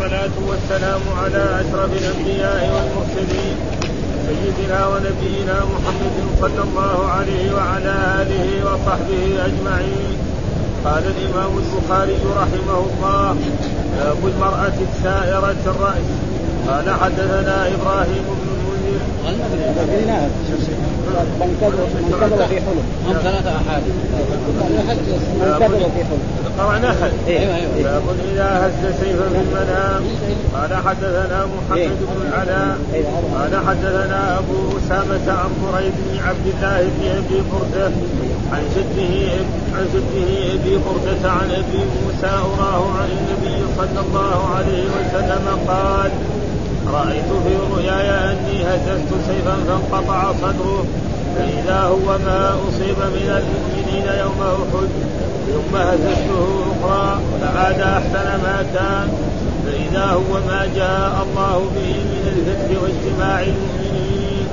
والصلاة والسلام على أشرف الأنبياء والمرسلين سيدنا ونبينا محمد صلى الله عليه وعلى آله وصحبه أجمعين. قال الإمام البخاري رحمه الله باب المرأة السائرة الرأس قال حدثنا إبراهيم بن المنذر من كذب في حلم هم ثلاثة أحاديث من كذب في حلم قرأنا أيوه أيوه باب إذا هز سيفا في المنام قال حدثنا محمد بن العلاء قال حدثنا أبو أسامة عن بريد بن عبد الله بن أبي بردة عن جده عن جده أبي بردة عن أبي موسى أراه عن النبي صلى الله عليه وسلم قال رأيت في رؤياي أني هززت سيفا فانقطع صدره فإذا هو ما أصيب من المؤمنين يوم أحد ثم هززته أخرى فعاد أحسن ما كان. فإذا هو ما جاء الله به من الفتح واجتماع المؤمنين.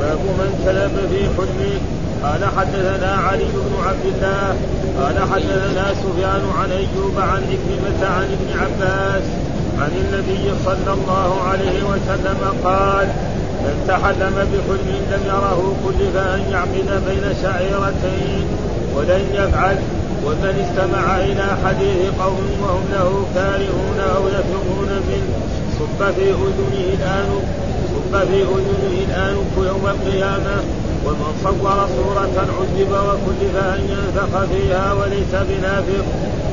باب من كلب في حلمه. قال حدثنا علي بن عبد الله قال حدثنا سفيان عن أيوب عن عكرمه عن ابن عباس عن النبي صلى الله عليه وسلم قال من تحلم بحلم لم يره كلف أن يعقد بين شعيرتين ولن يفعل ومن استمع إلى حديث قوم وهم له كارهون أو يفرغون منه صب في أذنه الانف صب في أذنه الانف يوم القيامة ومن صور صورة عذب وكلف أن ينفخ فيها وليس بنافخ.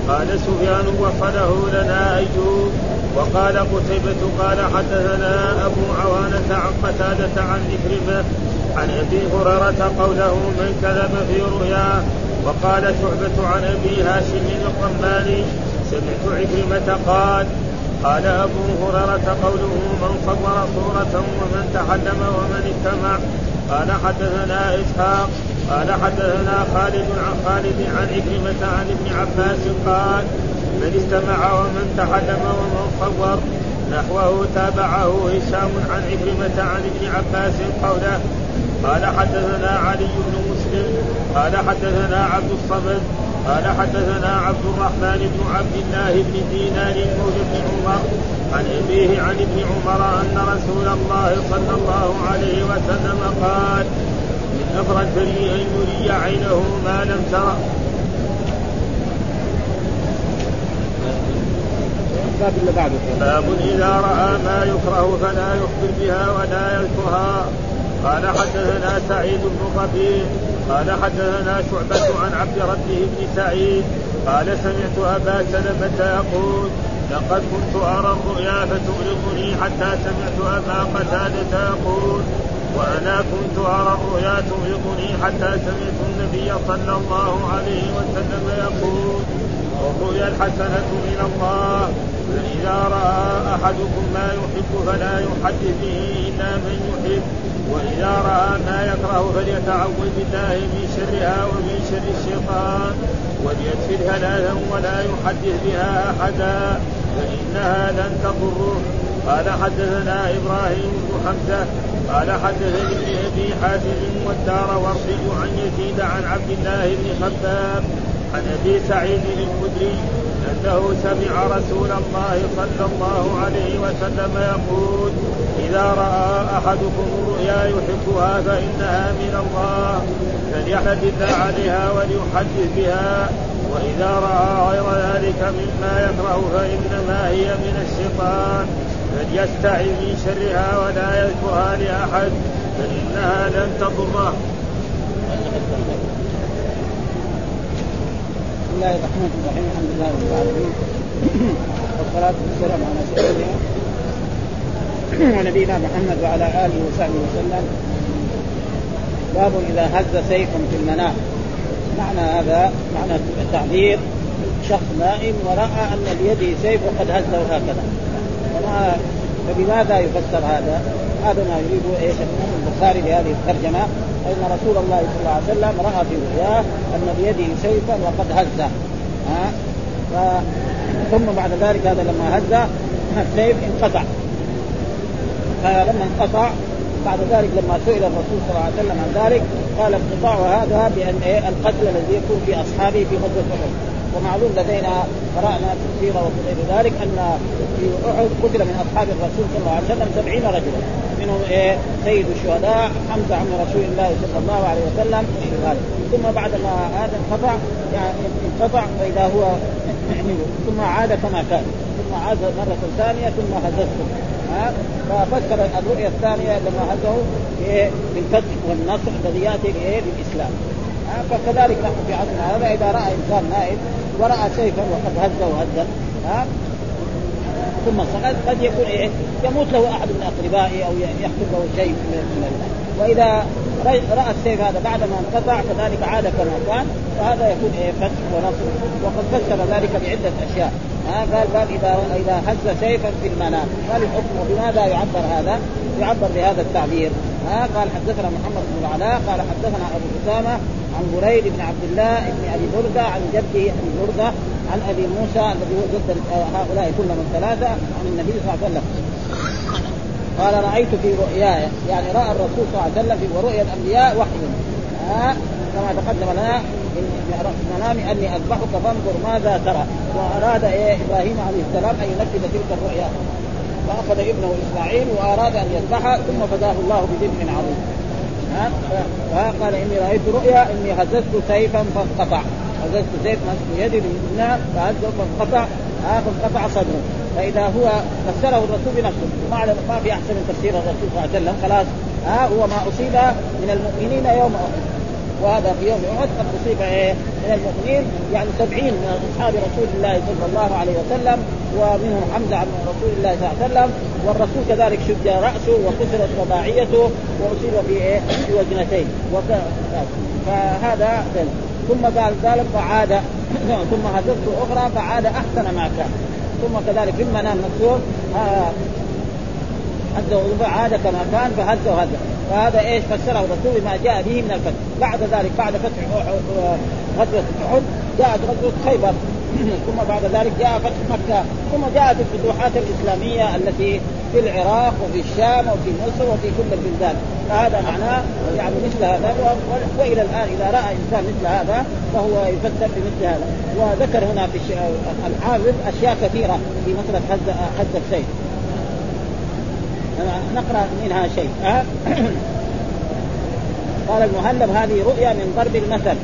قال سفيان وصله لنا أيوب. وقال قتيبة قال حدثنا أبو عوانة عن قتادة عن إكرمة عن أبي هريرة قوله من كذب في رؤياه وقال شعبة عن أبي هاشم الرماني سمعت عكرمة قال قال أبو هريرة قوله من صور صورة ومن تحلم ومن استمع قال حدثنا إسحاق قال حدثنا خالد عن خالد عن عكرمة عن ابن عباس قال من استمع ومن تحلم ومن صور نحوه تابعه هشام عن عكرمة عن ابن عباس قوله قال حدثنا علي بن مسلم قال حدثنا عبد الصمد قال حدثنا عبد الرحمن بن عبد الله بن دينار مولى بن عمر عن أبيه عن ابن عمر أن رسول الله صلى الله عليه وسلم قال من افرج بريء ان يري عينه ما لم تره الباب اللي بعده. باب إذا رأى ما يكره فلا يخبر بها ولا يذكرها. قال حدثنا سعيد بن ربيع. قال حدثنا شعبة عن عبد ربه بن سعيد. قال سمعت أبا سلمة يقول لقد كنت أرى الرؤيا فتغلقني حتى سمعت أبا قتادة يقول وأنا كنت أرى الرؤيا تغلقني حتى سمعت النبي صلى الله عليه وسلم يقول والرؤيا الحسنة من الله. فإذا رأى أحدكم ما يحب فلا يحدث به إلا من يحب. وإذا رأى ما يكره فليتعوذ بالله من شرها ومن شر الشيطان. وليكفر ثلاثا ولا يحدث بها أحدا. فإنها لن تضره. قال حدثنا إبراهيم بن حمزة. قال حدثني ابن أبي حاتم والدار ورشد عن يزيد عن عبد الله بن خباب عن أبي سعيد الخدري أنه سمع رسول الله صلى الله عليه وسلم يقول إذا رأى أحدكم رؤيا يحبها فإنها من الله فليحدث عليها وليحدث بها وإذا رأى غير ذلك مما يكره فإنما هي من الشيطان فليستعذ من شرها ولا يذكرها لأحد فإنها لن تضره. الله الرحمن الرحيم الحمد لله رب العالمين. والصلاة والسلام على سيدنا ونبينا محمد وعلى آله وصحبه وسلم. باب إذا هز سيف في المنام. معنى هذا معنى التعبير شخص نائم ورأى أن بيده سيف وقد هزه هكذا. فما فبماذا يفسر هذا؟ هذا ما يريد إيش؟ البخاري بهذه الترجمة. ان رسول الله صلى الله عليه وسلم رأى في رؤياه أن بيده سيفا وقد هزه ها؟ ف... ثم بعد ذلك هذا لما هز السيف انقطع. فلما انقطع بعد ذلك لما سئل الرسول صلى الله عليه وسلم عن ذلك قال انقطاع هذا بأن إيه؟ القتل الذي يكون في أصحابه في غزوة أحد. ومعلوم لدينا قرانا في السيره وفي غير ذلك أن في أحد قتل من أصحاب الرسول صلى الله عليه وسلم سبعين رجلا. منهم إيه؟ سيد الشهداء حمزة عم رسول الله صلى الله عليه وسلم. ثم بعد ما هذا انقطع يعني انقطع فإذا هو ثم عاد كما كان. ثم عاد مرة ثانية ثم هززته ها؟ ففسر الرؤيا الثانية لما هزه بالفتح والنصر الذي يأتي بالإسلام. فكذلك نحن في عصرنا هذا إذا رأى إنسان نائم ورأى سيفا وقد هز وهز ها ثم صعد قد يكون إيه يموت له أحد من أقربائه أو يحصل له شيء من وإذا رأى السيف هذا بعد ما انقطع كذلك عاد كما كان فهذا يكون إيه فتح ونصر وقد فسر ذلك بعدة أشياء ها قال قال اذا إذا هز سيفا في المنام قال الحكم وبماذا يعبر هذا؟ يعبر بهذا التعبير ها قال حدثنا محمد بن العلاء قال حدثنا أبو أسامة عن بريد بن عبد الله بن أبي بردة عن جده أبي بردة عن أبي موسى الذي هو جد هؤلاء كلهم الثلاثة عن النبي صلى الله عليه وسلم. قال رأيت في رؤياي يعني رأى الرسول صلى الله عليه وسلم في ورؤيا الأنبياء وحي. ها كما تقدم لنا منامي أني أذبحك فانظر ماذا ترى. وأراد إيه إبراهيم عليه السلام أن ينفذ تلك الرؤيا. فأخذ ابنه إسماعيل وأراد أن يذبحه ثم فداه الله بذبح عظيم. ها قال إني رأيت رؤيا إني هززت سيفا فانقطع. هززت سيف يدي بالنار فهزه فانقطع ها فانقطع صدره. فإذا هو فسره الرسول بنفسه. ما ما في أحسن من تفسير الرسول صلى الله عليه وسلم خلاص. ها هو ما أصيب من المؤمنين يوم أحد. وهذا في يوم أحد قد أصيب إيه من المؤمنين يعني سبعين من أصحاب رسول الله صلى الله عليه وسلم ومنهم حمزة عن رسول الله صلى الله عليه وسلم والرسول كذلك شج رأسه وكسرت رباعيته وأصيب في إيه في وجنتين. فهذا ثم بعد ذلك فعاد ثم هزته أخرى فعاد أحسن ما كان. ثم كذلك في المنام مكتوب هزه عاد كما كان فهزه وهزه فهذا إيش فسره الرسول بما جاء به من الفتح. بعد ذلك بعد فتح غزوة أحد جاءت غزوة خيبر. ثم بعد ذلك جاء فتح مكة. ثم جاءت الفتوحات الإسلامية التي في العراق وفي الشام وفي مصر وفي كل البلدان. فهذا معناه يعني مثل هذا وإلى الآن إذا رأى إنسان مثل هذا فهو يفسر بمثل هذا. وذكر هنا في الحافظ أشياء كثيرة في مسألة حز حز السيف. نقرأ منها شيء. أه؟ قال المهلب هذه رؤيا من ضرب المثل.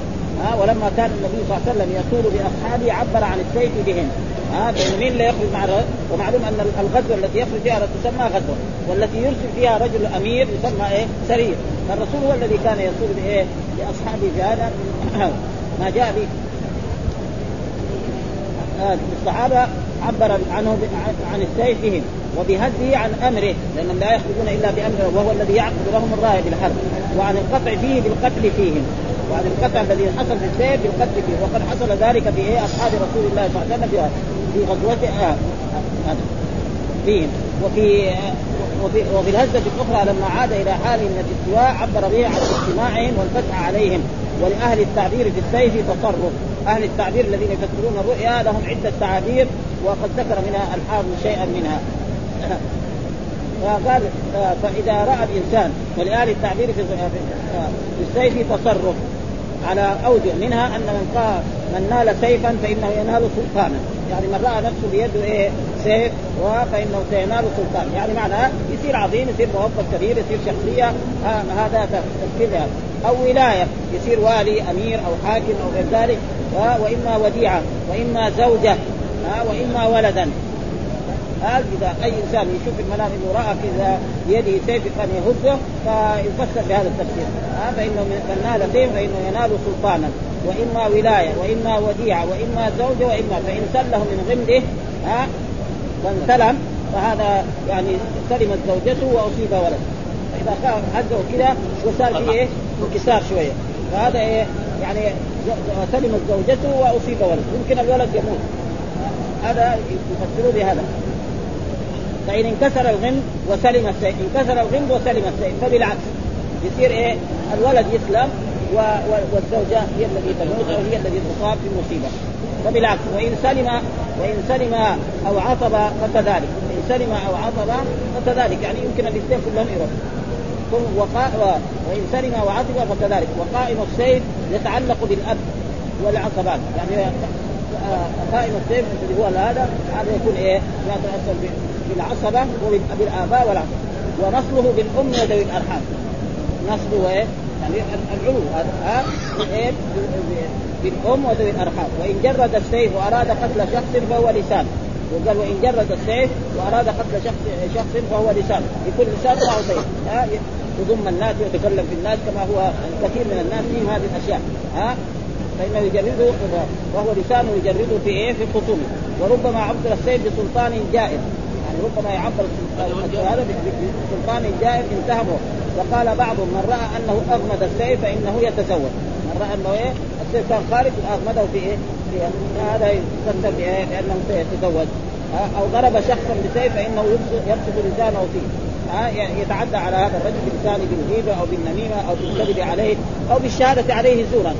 ها؟ ولما كان النبي صلى الله عليه وسلم يسول باصحابه عبر عن السيف بهم. ها؟ مين اللي يخرج مع ومعلوم أن الغزوة التي يخرج فيها تسمى غزوة والتي يرسل فيها رجل أمير يسمى إيه؟ سرير. فالرسول هو الذي كان يسول بإيه؟ باصحابه في هذا ما جاء به. الصحابة عبر عنه عن السيف بهم. وبهده عن أمره لانهم لا يخرجون إلا بأمره وهو الذي يعقد لهم الراية بالحرب وعن القطع فيه بالقتل فيهم وعن القطع الذي حصل في السيف بالقتل فيه وقد حصل ذلك في إيه؟ أصحاب رسول الله صلى الله عليه وسلم في غزوة آه فيهم. وفي وفي, وفي الهزة الأخرى لما عاد إلى حال من الاستواء عبر به عن اجتماعهم والفتح عليهم ولأهل التعبير في السيف تصرف. أهل التعبير الذين يفسرون الرؤيا لهم عدة تعابير وقد ذكر منها الحافظ شيئا منها. فقال فإذا رأى الإنسان ولآل التعبير في السيف تصرف على أوجه منها أن من قال من نال سيفا فإنه ينال سلطانا. يعني من رأى نفسه بيده إيه سيف فانه سينال سلطان يعني معناه يصير عظيم يصير موظف كبير يصير شخصية هذا تفكير أو ولاية يصير والي أمير أو حاكم أو غير ذلك وإما وديعة وإما زوجة وإما ولدا. قال إذا أي إنسان يشوف المنام إنه رأى كذا سيف كان يهزه فيفسر بهذا التفسير ها فإنه من نال سيف فإنه ينال سلطانا. وإما ولاية وإما وديعة وإما زوجة وإما فإن سله من غمده ها وانسلم فهذا يعني سلمت زوجته وأصيب ولد. فإذا هزه كذا وصار فيه إيه؟ انكسار شوية. فهذا إيه؟ يعني سلمت زوجته وأصيب ولد. يمكن الولد يموت. هذا يفسروا بهذا. فإن انكسر الغمد وسلم السيف. انكسر الغمد وسلم السيف. فبالعكس يصير إيه؟ الولد يسلم و... والزوجة هي التي تموت أو هي التي تصاب في مصيبة. فبالعكس وإن سلم وإن سلم أو عطب فكذلك. إن سلم أو عطب فكذلك. يعني يمكن الاثنين كلهم يروح وقا... وإن سلم أو عطب فكذلك. وقائم السيف يتعلق بالأب والعصبات يعني قائم السيف اللي هو هذا هذا يكون إيه؟ يتاثر بالعصبة وبالاباء والعصبة. ونصله بالأم وذوي الأرحام. نصله إيه؟ يعني العلو هذا؟ بالأم وذوي الأرحام. وإن جرد السيف وأراد قتل شخص فهو لسان. وقال وإن جرد السيف وأراد قتل شخص شخص فهو لسان. يكون لسان معه سيف. يضم الناس ويتكلم في الناس كما هو كثير من الناس فيهم هذه الأشياء. ها؟ فإنه يجرده وهو لسانه يجرده في إيه؟ في الخصوم وربما عبر السيف بسلطان جائر. يعني ربما يعبر هذا بسلطان جائر انتهبه. وقال بعضهم من رأى أنه أغمد السيف فإنه يتزوج. من رأى أنه إيه؟ السيف كان خارج أغمده في إيه؟ في هذا يفسر بأنه سيتزوج. أو ضرب شخصا بسيف فإنه يبسط لسانه فيه. يتعدى على هذا الرجل بلسانه بالغيبه أو بالنميمة أو بالكذب عليه أو بالشهادة عليه زورا.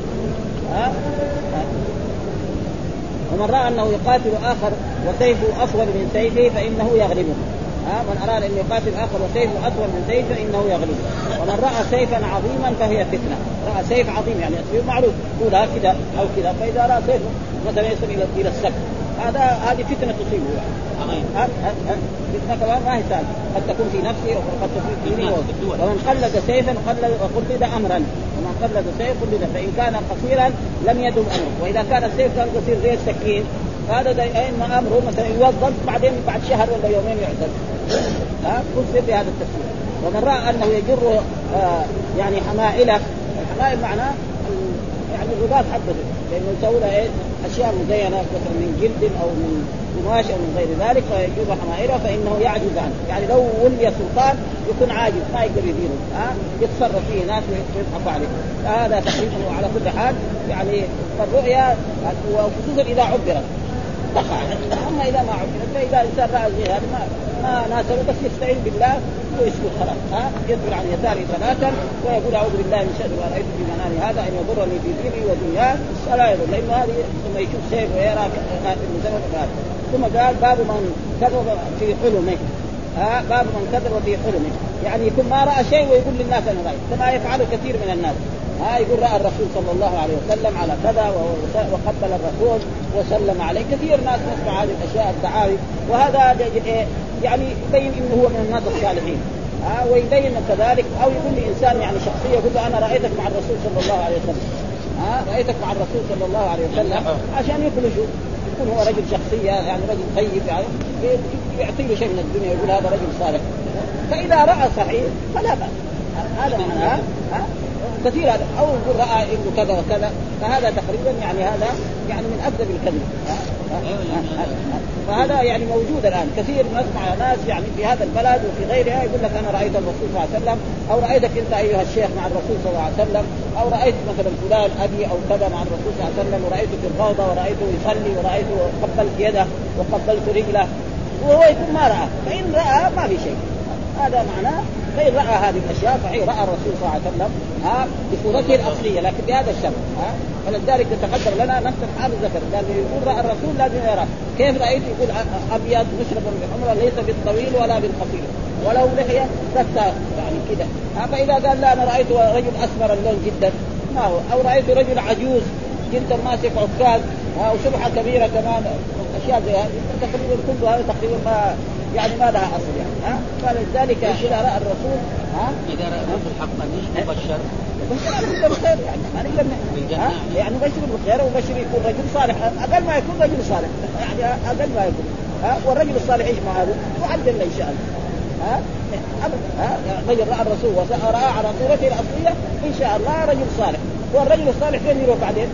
ومن رأى أنه يقاتل آخر وسيفه اطول من سيفه فإنه يغلبه. ها من أراد أن يقاتل آخر وسيفه اطول من سيفه فإنه يغلبه. ومن رأى سيفا عظيما فهي فتنة. رأى سيف عظيم يعني السيف معروف. طولها كذا أو كذا. فإذا رأى سيف مثلا يصل إلى إلى السقف. هذا هذه فتنة تصيبه يعني. فتنة كمان ما هي سهله قد تكون في نفسه وقد تكون في دينه ومن قلد سيفا قلد وقلد امرا. قلد سيف قلد فإن كان قصيرا لم يدم أمره. وإذا كان السيف كان قصير زي السكين هذا اما أمره مثلا يوظف بعدين بعد شهر ولا يومين يعتزل ها؟ كل بهذا التفسير. ومن رأى أنه يجر آه يعني حمائله الحمائل معناه يعني الرباط حقه. لأنه يسوي له إيه؟ أشياء مزينة مثلا من جلد أو من قماش أو من غير ذلك فيجر حمائله فإنه يعجز عنه، يعني لو ولي سلطان يكون عاجز ما يقدر يديره، ها؟ يتصرف فيه ناس ويضحكوا عليه، فهذا تقريبا وعلى كل حال. يعني فالرؤيا وخصوصا إذا عبرت. تقع اما اذا ما عبرت فاذا الانسان راى زي هذا ما ما ناسبه بس يستعين بالله ويسكت خلاص ها يدبر عن يساره ثلاثا ويقول اعوذ بالله من شر ما رايت في منامي هذا ان يضرني في ديني ودنياه ولا يضر لأنه هذه ثم يشوف سيف ويرى المسبب هذا ثم قال باب من كذب في حلمه ها باب من كذب في حلمه يعني يكون ما راى شيء ويقول للناس أنا رايت كما يفعله كثير من الناس. ها يقول رأى الرسول صلى الله عليه وسلم على كذا وقبل الرسول وسلم عليه. كثير ناس نسمع هذه الأشياء الدعاوي وهذا يعني يبين إنه هو من الناس الصالحين. ها ويبين كذلك أو يقول لإنسان يعني شخصية يقول له أنا رأيتك مع الرسول صلى الله عليه وسلم. ها رأيتك مع الرسول صلى الله عليه وسلم. عشان يخرجوا يكون هو رجل شخصية يعني رجل طيب يعني يعطي له شيء من الدنيا يقول هذا رجل صالح. فإذا رأى صحيح فلا بأس. هذا معناه كثير هذا. أو يقول رأى ابنه كذا وكذا. فهذا تقريبا يعني هذا يعني من اكذب الكذب فهذا يعني موجود الآن. كثير نسمع ناس يعني في هذا البلد وفي غيرها يقول لك أنا رأيت الرسول صلى الله عليه وسلم أو رأيتك أنت أيها الشيخ مع الرسول صلى الله عليه وسلم أو رأيت مثلا فلان أبي أو كذا مع الرسول صلى الله عليه وسلم ورايته في الروضة ورايته يصلي ورايته قبلت يده وقبلت رجله وهو يكون ما رأى. فإن رأى ما في شيء. هذا معناه فإن رأى هذه الأشياء صحيح رأى الرسول صلى الله عليه وسلم ها بصورته الأصلية لكن بهذا الشرط ها. فلذلك تقدم لنا نفس الحال ذكر قال يقول رأى الرسول لازم يرى كيف رأيت؟ يقول أبيض مشرب بالحمرة ليس بالطويل ولا بالقصير ولو لحية بس يعني كذا فإذا قال لا أنا رأيت رجل أسمر اللون جدا. ما هو؟ أو رأيت رجل عجوز جدا ماسك عكاز وشبحة كبيرة كمان. أشياء زي هذه. تقريبا كل هذا تقريبا ما يعني ما لها أصل يعني ها؟ فلذلك إذا رأى الرسول ها؟ إذا رأى الرسول حقا ليش مبشر؟ مبشر على بالخير يعني ما نقدر يعني مبشر بالخير ومبشر يكون رجل صالح. أقل ما يكون رجل صالح يعني أقل ما يكون ها؟ والرجل الصالح إيش مع هذا؟ معدل إن شاء الله ها؟ ابدا ها؟ رجل رأى الرسول وراى على صورته الأصلية إن شاء الله رجل صالح. والرجل الصالح فين يروح بعدين؟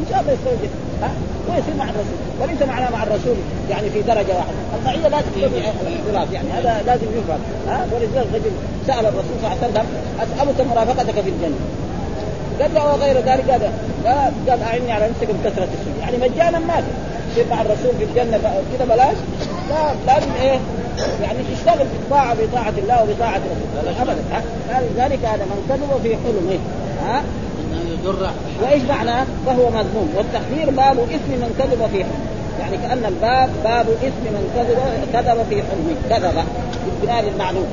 إن شاء الله يستوجب. ها؟ ويصير مع الرسول. وليس معنا مع الرسول يعني في درجة واحدة. المعيه لا تكون اختلاف يعني. هذا لازم يفهم. ها؟ ولذلك الرجل سأل الرسول صلى الله عليه وسلم أسألك مرافقتك في الجنة. قال له وغير ذلك. قال قال أعني على نفسك بكثرة السجود يعني مجانا ما تصير مع الرسول في الجنة كذا بلاش. لا لازم إيه؟ يعني تشتغل في الطاعه بطاعه الله وبطاعه رسوله ابدا ذلك هذا من كذب في حلمه ها؟ يضر وإيش معناه؟ فهو مذموم. والتقدير باب اثم من كذب في حلمه يعني كأن الباب باب اثم من كذب كذب في حلمه كذب. بالبناء للمعلوم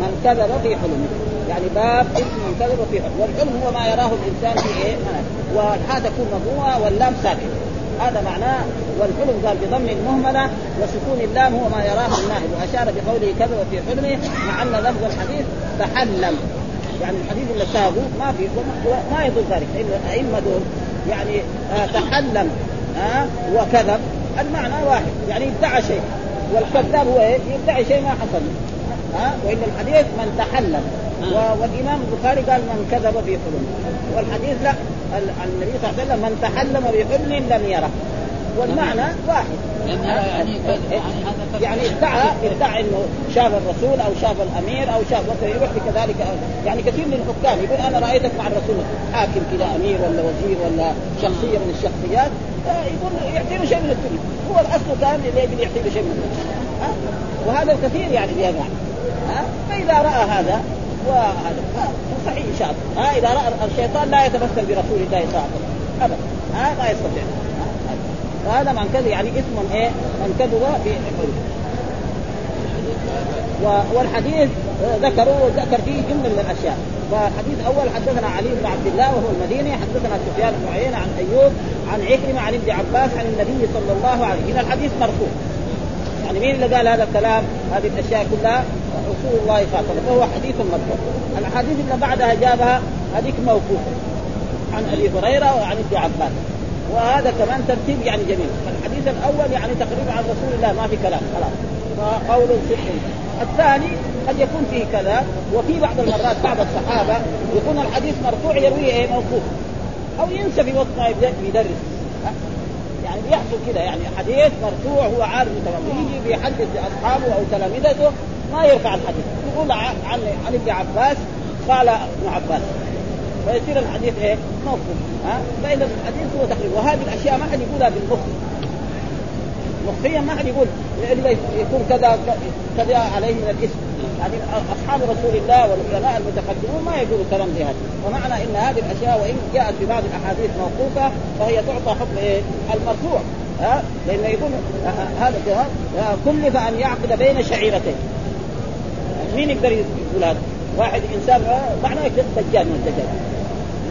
من كذب في حلمه يعني باب اثم من كذب في حلمه والحلم هو ما يراه الإنسان في إيه؟ والحاء تكون مضمومه واللام ساكنه هذا معناه والحلم قال بضم المهملة وسكون اللام هو ما يراه الناهب وأشار بقوله كذب في حلمه مع أن لفظ الحديث تحلم. يعني الحديث اللي سابه ما في ما يضر ذلك. لأن الائمه دول يعني آه تحلم آه وكذب. المعنى واحد. يعني ادعى شيء. والكذاب هو إيه؟ يدعي شيء ما حصل. ها آه وإن الحديث من تحلم. والإمام البخاري قال من كذب في حلم. والحديث لا. النبي صلى الله عليه وسلم من تحلم بحلم لم يره. والمعنى واحد. يعني يعني ادعى ادعى إنه شاف الرسول أو شاف الأمير أو شاف يروح كذلك يعني كثير من الحكام يقول أنا رأيتك مع الرسول. حاكم كذا أمير ولا وزير ولا شخصية من الشخصيات. يقول يعطي له شيء من الدنيا. هو الأصل كان اللي يجي يعطي له شيء من الدنيا. وهذا الكثير يعني بيقع ها؟ فإذا رأى هذا وهذا صحيح إن شاء الله. ها؟ إذا رأى الشيطان لا يتمثل برسول الله صلى الله عليه وسلم. ابدا. ها؟ ما يستطيع. وهذا من كذب يعني اسم إيه؟ من كذب والحديث ذكروا ذكر فيه جملة من الأشياء. فالحديث الأول حدثنا علي بن عبد الله وهو المديني حدثنا سفيان بن عيينة عن أيوب عن عكرمة عن ابن عباس عن النبي صلى الله عليه وسلم. الحديث مرفوع. يعني مين اللي قال هذا الكلام؟ هذه الأشياء كلها رسول الله صلى الله عليه وسلم. فهو حديث مرفوع. الاحاديث اللي بعدها جابها هذيك موقوفة. عن أبي هريرة وعن ابن عباس. وهذا كمان ترتيب يعني جميل. الحديث الأول يعني تقريبا عن رسول الله ما في كلام خلاص. فقول صدق الثاني قد يكون فيه كذا وفي بعض المرات بعض الصحابة يكون الحديث مرفوع يرويه إيه؟ موقوف. أو ينسى في وقت ما يدرس. يعني بيحصل كذا يعني حديث مرفوع هو عارف تمام يجي بيحدث لأصحابه أو تلامذته ما يرفع الحديث. يقول عن عن ابن عباس قال ابن عباس. فيصير الحديث إيه؟ موقوف. ها؟ فإذا الحديث هو تقريبا وهذه الأشياء ما حد يقولها بالمخ. مخفيا ما حد يقول. يكون كذا كذا عليه من الاسم يعني أصحاب رسول الله والعلماء المتقدمون ما يقولوا كلام زي هذا. ومعنى إن هذه الأشياء وإن جاءت في بعض الأحاديث موقوفة فهي تعطى حكم إيه؟ المرفوع. ها؟ لأنه يقول هذا كلف أن يعقد بين شعيرتين. مين يقدر يقول هذا؟ واحد إنسان معناه دجال من الدجال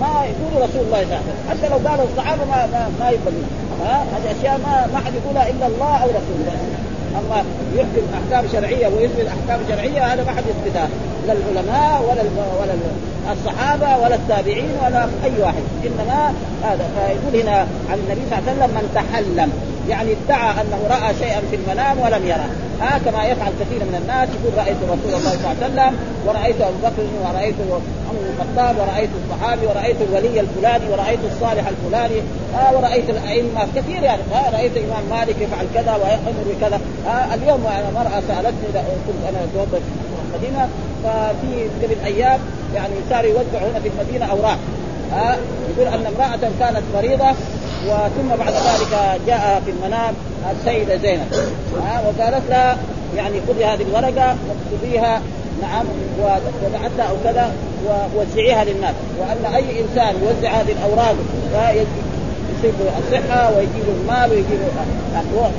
ما يقول رسول الله صلى الله عليه وسلم. حتى لو قالوا الصحابة ما ما, ما يقبلون ها هذه أشياء ما ما حد يقولها إلا الله أو رسول الله. اما يحكم أحكام شرعية ويثبت أحكام شرعية هذا ما حد يثبتها. لا العلماء ولا ولا الصحابة ولا التابعين ولا أي واحد. إنما هذا فيقول هنا عن النبي صلى الله عليه وسلم من تحلم. يعني ادعى أنه رأى شيئا في المنام ولم يره. ها آه كما يفعل كثير من الناس يقول رأيت رسول الله صلى الله عليه وسلم ورأيت أبو بكر ورأيت عمر بن الخطاب ورأيت الصحابي ورأيت الولي الفلاني ورأيت الصالح الفلاني آه ورأيت الأئمة كثير يعني آه رأيت الإمام مالك يفعل كذا ويأمر بكذا. آه اليوم أنا مرأة سألتني كنت أنا أتوظف في المدينة. ففي قبل أيام يعني صار يوزع هنا في المدينة أوراق. آه يقول أن امرأة كانت مريضة وثم بعد ذلك جاء في المنام السيدة زينب. وقالت لها يعني خذي هذه الورقة واكتبيها نعم ودعتها أو كذا ووزعيها للناس. وأن أي إنسان يوزع هذه الأوراق يصيب الصحة ويجيب المال ويجيب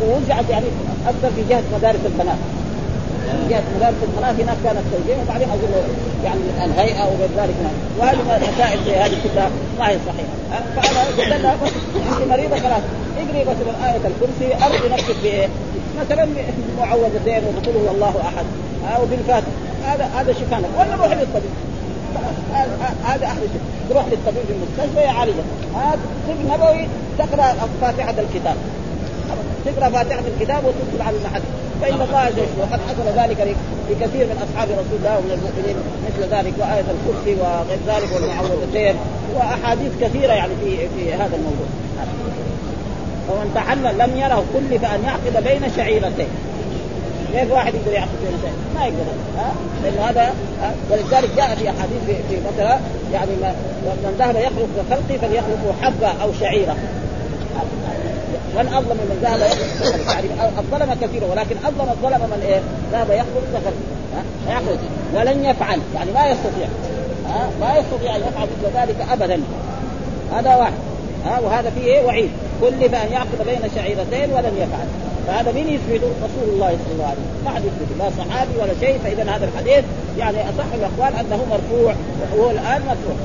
ووزعت يعني أكثر في جهة مدارس البنات. جهه مدارس البنات هناك كانت توزيع وبعدين اظن يعني الهيئة وغير ذلك وهذه مسائل زي هذه كلها ما هي صحيحة. فانا قلت لها انت مريضة خلاص. اقري مثلا آية الكرسي أرضي نفسك بإيه؟ مثلا معوذتين وقل هو الله أحد. أو بالفاتحه هذا هذا شفانك ولا روح للطبيب. هذا أحلى شيء تروح للطبيب في المستشفى يعالجك هذا طب نبوي تقرأ فاتحة الكتاب. تقرا فاتحة الكتاب وتدخل على المحل. فإن الله عز وجل وقد حصل ذلك لكثير من أصحاب رسول الله ومن المؤمنين مثل ذلك وآية الكرسي وغير ذلك والمعوذتين وأحاديث كثيرة يعني في في هذا الموضوع. ومن تحلل لم يره كلف ان يعقد بين شعيرتين. كيف واحد يقدر يعقد بين شيء؟ ما يقدر. ها؟ لأنه هذا ولذلك جاء في أحاديث في, في مثلا يعني من ذهب يخلق كخلقي فليخلق حبة أو شعيرة. من اظلم من ذهب يخلق يعني الظلم كثير ولكن اظلم الظلم من إيه؟ ذهب يخلق كخلقه يخلق ولن يفعل. يعني ما يستطيع. ها؟ ما يستطيع أن يفعل مثل ذلك ابدا. هذا واحد. ها؟ وهذا فيه إيه؟ وعيد. كل بان يعقد بين شعيرتين ولن يفعل. فهذا مين يثبته؟ رسول الله صلى الله عليه وسلم. ما حد يثبته لا صحابي ولا شيء. فإذا هذا الحديث يعني أصح الأقوال أنه مرفوع. وهو الآن مرفوع.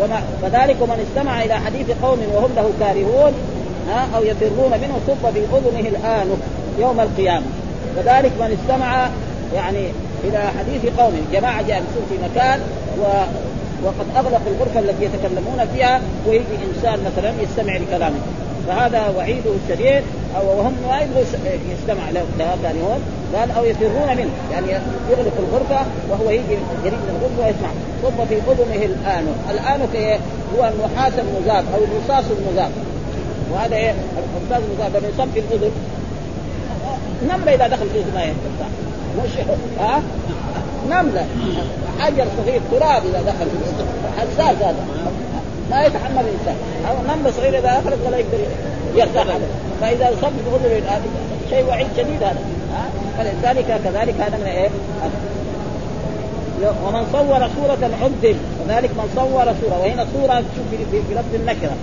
وما فذلك ومن استمع إلى حديث قوم وهم له كارهون. أو يفرون منه صب في أذنه الانف يوم القيامة. كذلك من استمع يعني إلى حديث قوم جماعة جالسون في مكان و وقد أغلقوا الغرفة التي يتكلمون فيها ويجي إنسان مثلا يستمع لكلامه. فهذا وعيده الشديد أو وهم ما يبغوا يستمع له يعني هون قال أو يفرون منه. يعني يغلق الغرفة وهو يجي يريد من الغرفة ويسمع. صب في أذنه الانف إيه؟ هو النحاس المذاب أو الرصاص المذاب. وهذا إيه؟ الرصاص المذاب لما يصب في الأذن. نملة إذا دخل في الاذن ما ينفع مش ها؟ نملة. حجر صغير تراب إذا دخل في الاذن حساس هذا. ما يتحمل الإنسان. نملة صغيرة إذا أخرج ولا يقدر يرتاح فإذا صب في اذن شيء وعيد شديد هذا. فلذلك كذلك هذا من إيه؟ ومن صور صورة عذب وذلك من صور صورة وهنا صورة في لفظ النكرة.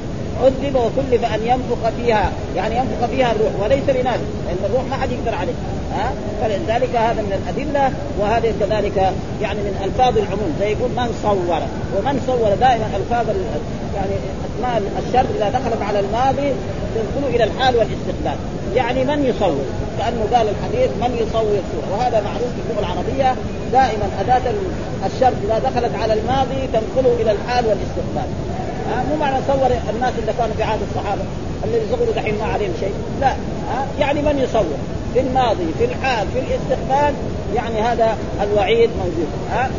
عذب وكلف أن ينفخ فيها. يعني ينفخ فيها الروح وليس لناس لأن الروح ما حد يقدر عليه. ها؟ فلذلك هذا من الأدلة وهذا كذلك يعني من ألفاظ العموم. زي يقول من صور. ومن صور دائما ألفاظ يعني أسماء الشر إذا دخلت على الماضي تنقل إلى الحال والاستقبال. يعني من يصور؟ كأنه قال الحديث من يصور صوره وهذا معروف في اللغة العربية. دائما أداة الشر إذا دخلت على الماضي تنقله إلى الحال والاستقبال. ها مو معنى صور الناس اللي كانوا في عهد الصحابة الذي صوروا دحين ما عليهم شيء. لا ها يعني من يصور؟ في الماضي في الحال في الاستقبال يعني هذا الوعيد موجود ها.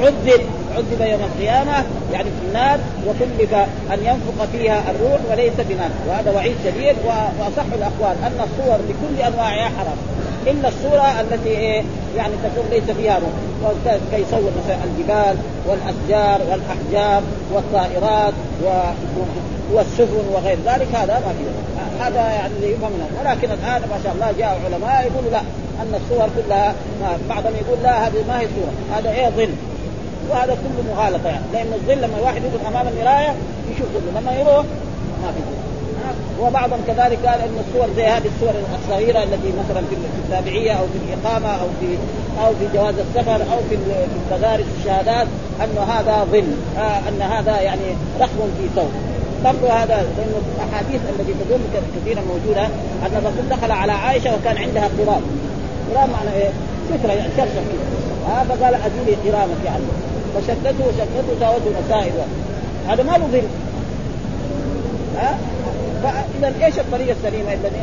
عذب عذب يوم القيامة يعني في النار وكلف أن ينفق فيها الروح وليس بنار وهذا وعيد شديد وأصح الأقوال أن الصور بكل أنواعها حرام. إلا الصورة التي إيه يعني تكون ليس فيها روح. كيصور مثلا الجبال والأشجار والأحجار والطائرات. والسفن وغير ذلك هذا ما فيه هذا يعني يفهم ولكن الآن ما شاء الله جاء علماء يقولوا لا أن الصور كلها بعضهم يقول لا هذه ما هي صورة هذا إيه ظل. وهذا كله مغالطة يعني. لأن الظل لما الواحد يقف أمام المراية يشوف ظله لما يروح ما في ظل. وبعضهم كذلك قال إن الصور زي هذه الصور الصغيرة التي مثلا في التابعية أو في الإقامة أو في أو في جواز السفر أو في المدارس الشهادات انه هذا ظل آه أن هذا يعني رخم في ثوب. برضه هذا لأن الأحاديث التي تدل كثيرا موجودة أن الرسول دخل على عائشة وكان عندها قراب. قراب معنى إيه؟ ستره يعني شرشف كذا آه فقال أزيلي قرامك يعني. فشدته وشدته ساوته مسائل. هذا ما له ظل. ها فاذا إيش الطريقة السليمة الذي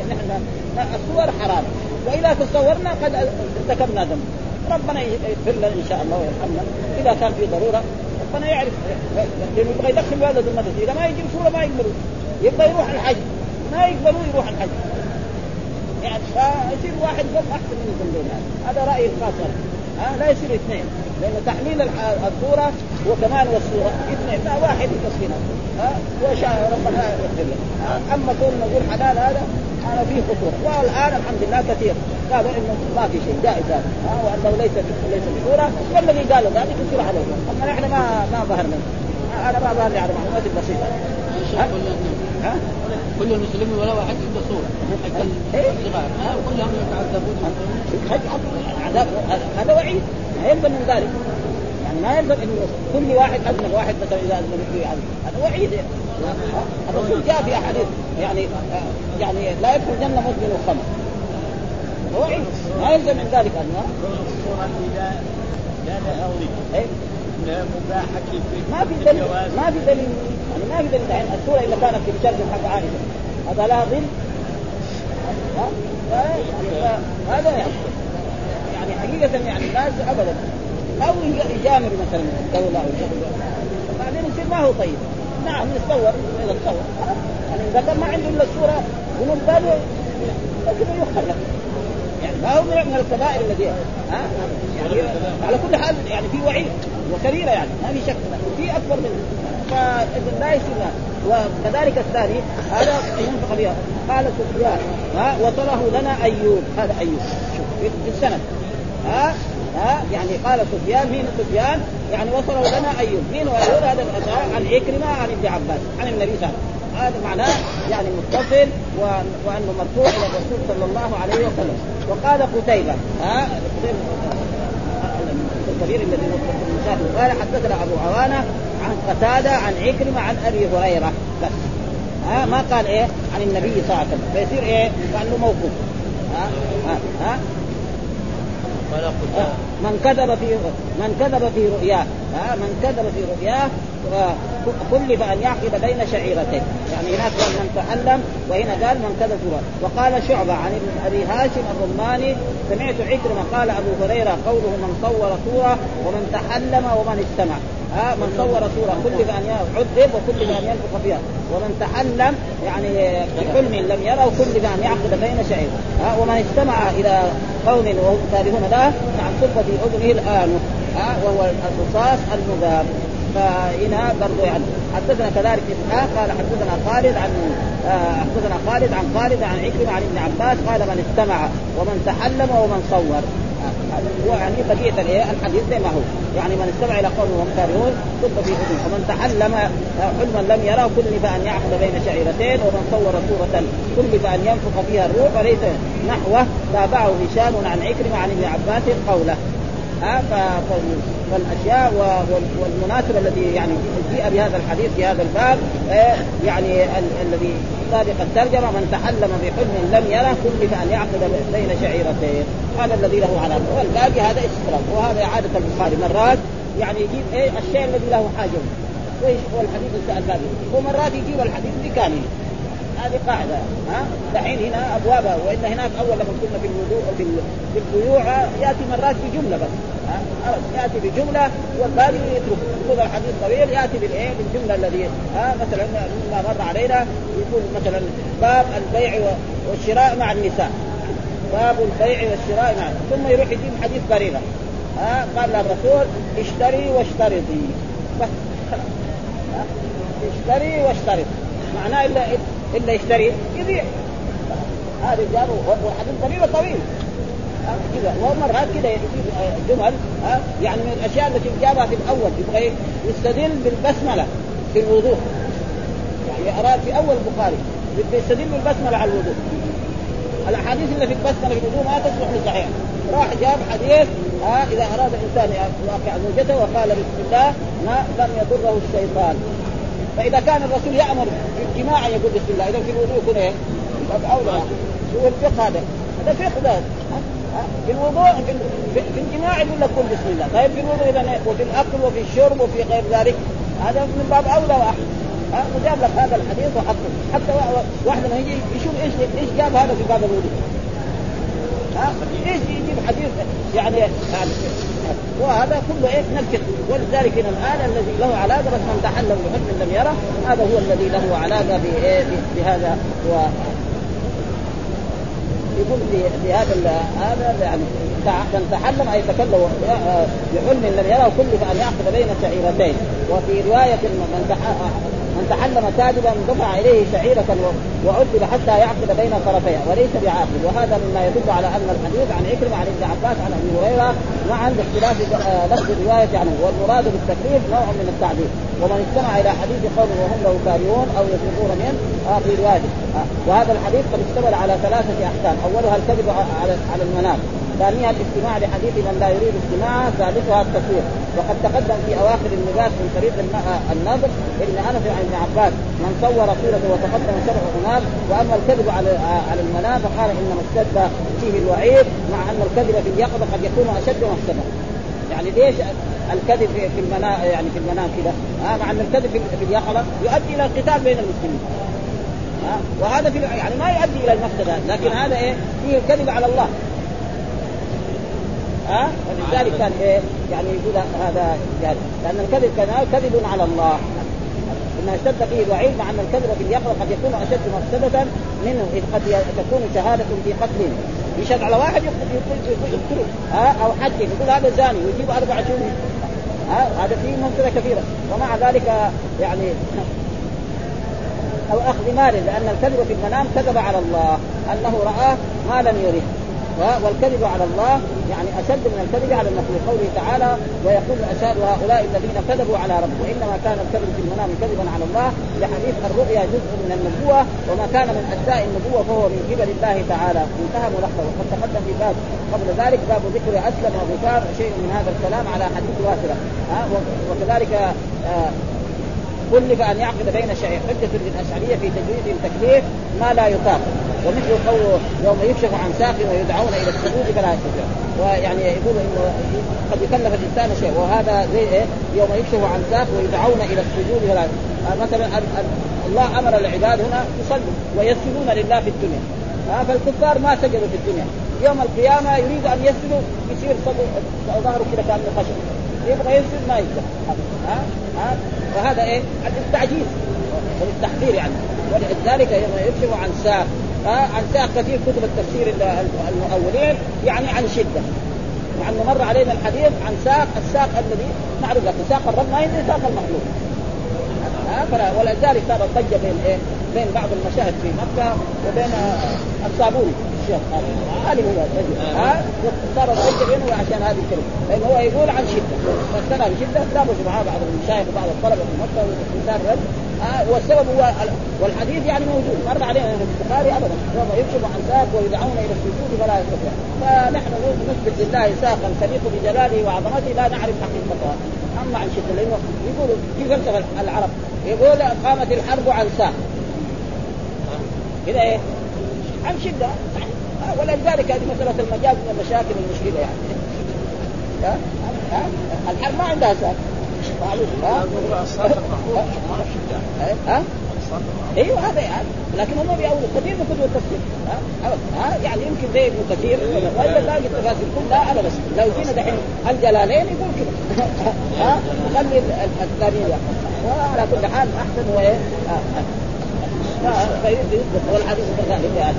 نحن الصور حرام. وإذا تصورنا قد ارتكبنا ذنب. ربنا يغفر لنا إن شاء الله ويرحمنا. إذا كان في ضرورة ربنا يعرف. لأنه يبغى يدخل ولده المدرسة. إذا ما يجيب صورة ما يقبلوا. يبغى يروح الحج. ما يقبلوا يروح الحج. يعني فيصير واحد ذنب احسن من الذنبين هذا رايي الخاص. ها لا يصير اثنين. لأن تحليل الصورة وكمان والصورة اثنين. لا واحد يكفينا ها وشاء ربنا يغفر له. أما كون نقول حلال هذا أنا فيه خطورة. والآن الحمد لله كثير. قالوا إنه ما في شيء جائز هذا. ها وأنه ليس ليس بصوره والذي قالوا ذلك يصير عليه. أما نحن ما ما ظهرنا. أنا ما ظهر لي على معلومات بسيطه ها؟ كل المسلمين ولا واحد عنده صورة. الصغار. كلهم يتعذبون. عذاب. هذا وعيد. ما يلزم من ذلك. يعني ما يلزم إنه كل واحد أذنب واحد مثلا إذا أذنب فيه هذا. وعيد. الرسول جاء في أحاديث. يعني يعني لا يدخل الجنة مدمن الخمر وعيد. ما يلزم من ذلك انه لا لها إيه؟ مباحة ما في دليل. ما في دليل. ما دليل يعني السورة اذا كانت في الشرق حق عائشه هذا لها ظل هذا يعني يعني حقيقة يعني الناس ابدا. أو يجامل مثلا الدولة أو بعدين يصير ما هو طيب. نعم يتصور إذا تصور. يعني إذا كان ما عنده إلا الصورة من باله لكن يخبر لك. يعني ما هو من الكبائر الذي ها؟ يعني على كل حال يعني في وعيد وكبيره يعني ما في شك. في أكبر منه. فاذا لا يصير وكذلك الثاني هذا ينفق بها قال سفيان ها وصله لنا أيوب. هذا أيوب. شوف في السند. ها ها يعني قال سفيان مين سفيان؟ يعني وصله لنا أيوب. مين ايوب هذا عن عكرمة عن ابن عباس عن النبي صلى الله عليه وسلم. هذا معناه يعني متصل وأنه مرفوع إلى الرسول صلى الله عليه وسلم. وقال قتيبة ها الكبير الذي قال حدثنا أبو عوانة عن قتادة عن عكرمة عن أبي هريرة. بس. ها ما قال إيه؟ عن النبي صلى الله عليه وسلم. فيصير إيه؟ كأنه موقوف. ها؟ ها, ها؟ من كذب في من كذب في رؤياه. ها من كذب في رؤياه كلف أن يعقد بين شعيرتين يعني هناك قال من تعلم وهنا قال من كذب في رؤياه. وقال شعبة عن أبي هاشم الرماني سمعت عكرمة قال أبو هريرة قوله من صور صورة ومن تحلم ومن استمع. ها من صور صورة كلف أن عذب وكلف أن ينفخ فيها. ومن تحلم يعني بحلم لم يره كلف أن يعقد بين شعير. ها ومن استمع إلى قوم وهم كارهون له نعم صب في أذنه الآن. ها وهو الرصاص المذاب. فهنا برضو يعني حدثنا كذلك اسحاق قال حدثنا خالد عن آه حدثنا خالد عن خالد عن عكرمة عن ابن عباس قال من استمع ومن تحلم ومن صور. هو يعني بقيه الايه الحديث زي ما هو. يعني من استمع إلى قوم وهم كارهون صب في اذنه ومن تعلم حلما لم يره كلف ان يعقد بين شعيرتين ومن صور صورة كلف ان ينفخ فيها الروح وليس نحوه. تابعه هشام عن عكرمة عن ابن عباس قوله. فالأشياء والمناسبة الذي يعني جيء بهذا الحديث في هذا الباب آه، يعني الذي سابق الترجمة من تحلم بحلم لم يره كلف أن يعقد بين شعيرتين هذا الذي له علامه والباقي هذا استطراد وهذا عاده البخاري. مرات يعني يجيب إيه الشيء الذي له حاجة. وإيش هو الحديث؟ الباقي ومرات يجيب الحديث بكامله هذه قاعدة ها؟ دحين هنا أبوابها وإن هناك أول لما كنا في الوضوء في في البيوع يأتي مرات بجملة بس ها؟ يأتي بجملة والباقي يترك. يقول الحديث طويل يأتي بالإيه؟ بالجملة الذي ها؟ مثلا مما مر علينا يقول مثلا باب البيع والشراء مع النساء. باب البيع والشراء مع ثم يروح يجيب حديث بريرة ها؟ قال الرسول اشتري واشترطي. بس اشتري واشترط. معناه إلا إلا يشتري. يبيع. هذا جاب وحديث طويل. طويل كذا. ومرات كذا يجيب جمل يعني من الأشياء التي جابها في الأول. يبغى يستدل بالبسملة في الوضوء. يعني اراد في أول البخاري يستدل بالبسملة على الوضوء. الأحاديث اللي في البسملة في الوضوء ما تصلح لصحيح. راح جاب حديث ها؟ إذا أراد الإنسان يواقع زوجته وقال بسم الله ما لم يضره الشيطان. فإذا كان الرسول يأمر اجتماعا يقول بسم الله إذا في الوضوء يكون إيه؟ اولى هو الفقه هذا. هذا فقه ده في الوضوء في, في الجماع يقول لك قل بسم الله. طيب في الوضوء إذا وفي الأكل وفي الشرب وفي غير ذلك. هذا من باب أولى واحد. ها؟ وجاب لك هذا الحديث وحطه. حتى واحد لما يجي يشوف إيش إيش جاب هذا في باب الوضوء. ها؟ إيش يجيب حديث يعني وهذا كله إيه نكت ولذلك هنا الآن الذي له علاقة بس من تحلل بحكم لم يره هذا هو الذي له علاقة بايه بهذا و يقول في هذا يعني من تحلم أي تكلم بحلم لم يره كلف أن يعقد بين شعيرتين. وفي رواية من من تحلم كاذبا دفع إليه شعيرة وعذب حتى يعقد بين طرفيها وليس بعاقل وهذا مما يدل على أن الحديث عن عكرمه عن ابن عباس عن أبي هريرة معا باختلاف آه، لفظ الرواية عنه والمراد بالتكليف نوع من التعديل. ومن استمع إلى حديث قوم وهم له كارهون أو يفرقون منه في رواية. آه وهذا الحديث قد اشتمل على ثلاثة أحكام. أولها الكذب على المنام ثانيها الاستماع لحديث من لا يريد استماعه ثالثها التصوير وقد تقدم في أواخر اللباس من طريق النظر ابن أنس عن ابن عباس من صور صورته وتقدم شرع هناك وأما الكذب على على المنام فقال إنما اشتد فيه الوعيد مع أن الكذب في اليقظة قد يكون أشد مفسده يعني ليش الكذب في المنام يعني في المنام كذا آه مع أن الكذب في اليقظة يؤدي إلى القتال بين المسلمين. آه وهذا في يعني ما يؤدي إلى المفسدة لكن هذا إيه؟ فيه الكذب على الله. ها؟ ولذلك كان إيه؟ يعني يقول هذا يعني لأن الكذب كان كذب على الله. إن اشتد فيه الوعيد مع أن الكذب في اليقظه قد يكون أشد مفسدة منه إذ قد تكون شهادة في قتل. يشهد على واحد يقتله ها؟ أو حد يقول هذا زاني. ويجيب أربع شهور هذا فيه مفسدة كثيرة. ومع ذلك يعني أو أخذ مال لأن الكذب في المنام كذب على الله. أنه رآه ما لم يرد والكذب على الله يعني أشد من الكذب على النفس قوله تعالى ويقول اشهد هؤلاء الذين كذبوا على ربهم وانما كان الكذب في المنام كذبا على الله. لحديث الرؤيا جزء من النبوة وما كان من اجزاء النبوة فهو من قبل الله تعالى. انتهى ملخص. وقد تقدم في باب قبل ذلك باب ذكر أسلم وغفار شيء من هذا الكلام على حديث واسره وكذلك آه كلف أن يعقد بين شيئين حجة للاشعريه في تجويد التكليف ما لا يطاق. ومثل قوله يوم يكشف عن ساق ويدعون إلى السجود فلا يستطيع. ويعني يقول إنه قد يكلف الإنسان شيء وهذا زي إيه؟ يوم يكشف عن ساق ويدعون إلى السجود فلا مثلا الله أمر العباد هنا يصلوا ويسجدون لله في الدنيا. فالكفار ما سجدوا في الدنيا. يوم القيامة يريد أن يسجدوا يصير ظهره كذا كأنه خشب. يبغى يسجد ما يقدر. ها؟ ها؟ فهذا إيه؟ التعجيز والتحذير يعني. ولذلك يكشف عن ساق. عن ساق كثير كتب التفسير المؤولين يعني عن شدة. مع أنه مر علينا الحديث عن ساق الساق الذي نعرف لكن ساق الرب ما يدري ساق المخلوق. ها ولذلك صار الضجة بين إيه؟ بين بعض المشاهد في مكة وبين الصابوني الشيخ الرجل ها صار الضجه بينه عشان هذه الكلمة لأنه هو يقول عن شده فاقتنع بشده تناقش معاه بعض المشايخ وبعض الطلبه في مكه رجل آه والسبب هو والحديث يعني موجود مر علينا في البخاري ابدا يوم يكشف عن ساق ويدعون إلى السجود فلا يستطيع فنحن نثبت لله ساقا تليق بجلاله وعظمته لا نعرف حقيقتها اما عن شده لأنه يقول في فلسفه العرب يقول قامت الحرب عن ساق. كذا إيه؟ عن شدة. ولذلك هذه مسألة المجاز من المشاكل المشكلة يعني. ها؟ ها؟ الحرب ما عندها ساق ها؟ ها؟ أيوه هذا يعني. لكن هم بيقولوا كثير من كتب التفسير ها؟ ها؟ يعني يمكن زي ابن كثير ولا باقي التفاسير كلها أنا بس لو جينا دحين الجلالين يقول كذا ها؟ خلي الثانيين وعلى كل حال أحسن هو إيه؟ فيثبت والحديث كذلك يعني.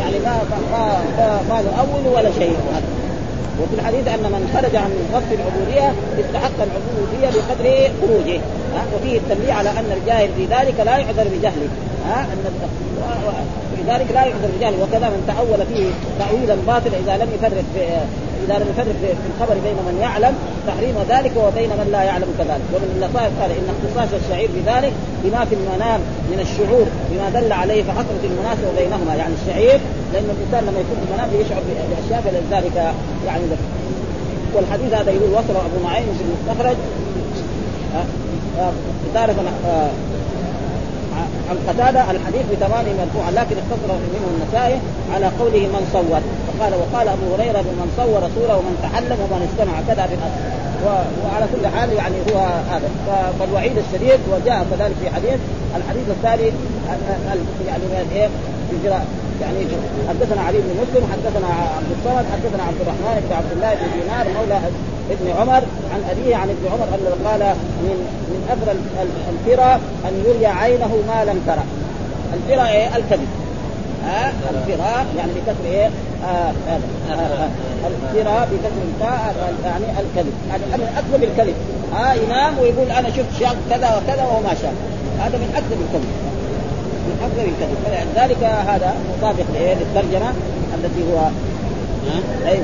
يعني ما ما ما, نؤول ولا شيء. وفي الحديث أن من خرج عن وصف العبودية استحق العبودية بقدر خروجه. وفيه التنبيه على أن الجاهل في ذلك لا يعذر بجهله. ها أن في ذلك لا يعذر بجهله وكذا من تأول فيه تاويلا باطلا إذا لم يفرق إذا لم يفرق في الخبر بين من يعلم تحريم ذلك وبين من لا يعلم كذلك. ومن اللطائف قال إن اختصاص الشعير بذلك بما في المنام من الشعور بما دل عليه فحصلت المناسبة بينهما. يعني الشعير لأن الإنسان لما يكون في المنام يشعر بأشياء فلذلك يعني ذلك. والحديث هذا يقول وصله أبو نعيم في المستخرج تارة عن قتادة الحديث بتمامه مرفوعا لكن اختصر منه النسائي على قوله من صور فقال وقال أبو هريرة من صور صوره ومن تحلم ومن استمع كذا بالاصل وعلى كل حال يعني هو هذا. فالوعيد الشديد وجاء كذلك في حديث. الحديث الثاني يعني من إيه؟ يعني حدثنا علي بن مسلم حدثنا عبد الصمد حدثنا عبد الرحمن بن عبد الله بن دينار مولى ابن عمر عن أبيه عن ابن عمر انه قال من من اثر الفرى أن يري عينه ما لم ترى. الفرى إيه؟ الكذب ها؟ الفرا يعني بكسر إيه؟ آه آه آه الفرا بكسر الفاء يعني الكذب يعني من اكذب الكذب ها؟ ينام ويقول أنا شفت شاب كذا وكذا وهو ما شاف هذا من اكذب الكذب من اكذب الكذب فلذلك هذا مطابق للترجمه التي هو اي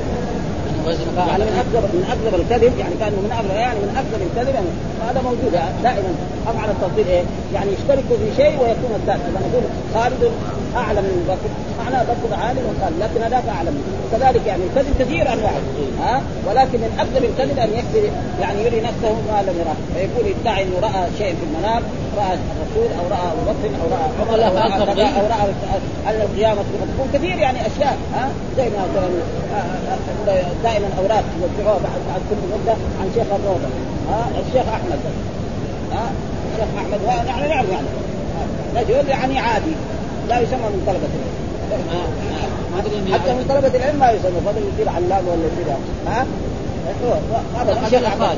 يعني من أكثر من أكثر الكذب يعني كأنه من أكثر يعني من أكثر الكذب يعني هذا موجود يعني دائما. افعل التفضيل إيه؟ يعني يشتركوا في شيء ويكون الثالث اذا نقول خالد أعلم من بكر معناه بكر عالم وخالد لكن هذاك أعلم. كذلك يعني الكذب كثير أنواع ها؟ أه؟ من أكثر الكذب أن يكذب يعني يري نفسه ما لم يراه فيقول يدعي إنه رأى شيء في المنام رأى الرسول أو رأى أبو بكر أو رأى عمر أو رأى أو رأى ان القيامة. تكون كثير يعني أشياء ها؟ زي ما دائما أوراق يوزعوها بعد بعد كل مدة عن شيخ الروضة. ها الشيخ أحمد. ها الشيخ أحمد. يعني نعرف يعني. رجل يعني عادي. لا يسمى من طلبة العلم. حتى من طلبة العلم ما يسمى. فضل يصير علام ولا يصير ها؟ هذا الشيخ احمد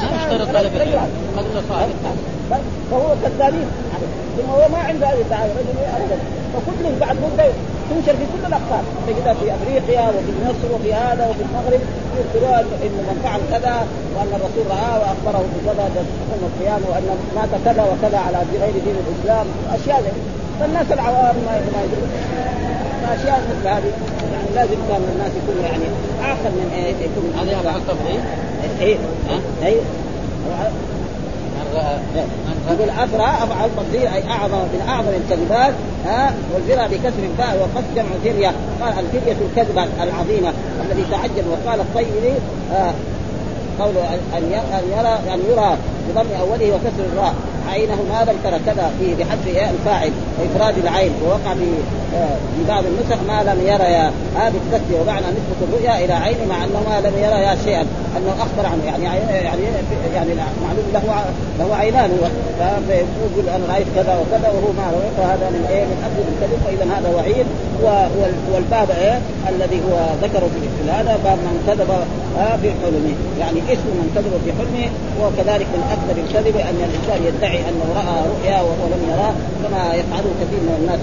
ما اشترط طلب العلم قدر صالح فهو كذابين. ثم هو ما عنده هذه الدعايه فكل بعد مده تنشر في كل الأقطار. تجدها في أفريقيا وفي مصر وفي هذا وفي المغرب يذكرون انه من فعل كذا وأن الرسول رآه وأخبره بكذا يوم القيامة وأن مات كذا وكذا على غير دين الإسلام. أشياء فالناس العوام ما يدرون. فاشياء مثل هذه يعني لازم كان الناس يكونوا يعني أعقل من إيه يكون هذا يقع التفضيل؟ إيه إيه. يقول افرى أفعل تفضيل أي أعظم من أعظم الكذبات ها والفرى بكسر الفاء وقصد جمع فريه قال الفرية الكذبة العظيمة الذي تعجب وقال الطيبي آه قوله أن يرى أن يرى بضم أوله وكسر الراء. عينه ما لم ترى كذا فيه بحذف الفاعل وافراد العين ووقع في آه، في بعض النسخ ما لم يرى هذه التسليه ومعنى نسبة الرؤيا إلى عين مع أنه ما لم يرى شيئا أنه أخبر عنه يعني يعني يعني معلوم له له عينان هو فيقول أنا رأيت كذا وكذا وهو ما رأى فهذا من إيه من اكذب الكذب فاذا هذا وعيد والباب إيه؟ الذي هو ذكره في هذا باب من كذب آه، في حلمه. يعني اسم من كذب في حلمه وكذلك من أكثر الكذب أن الإنسان يدعي أنه رأى رؤيا وهو لم يراه كما يفعله كثير من الناس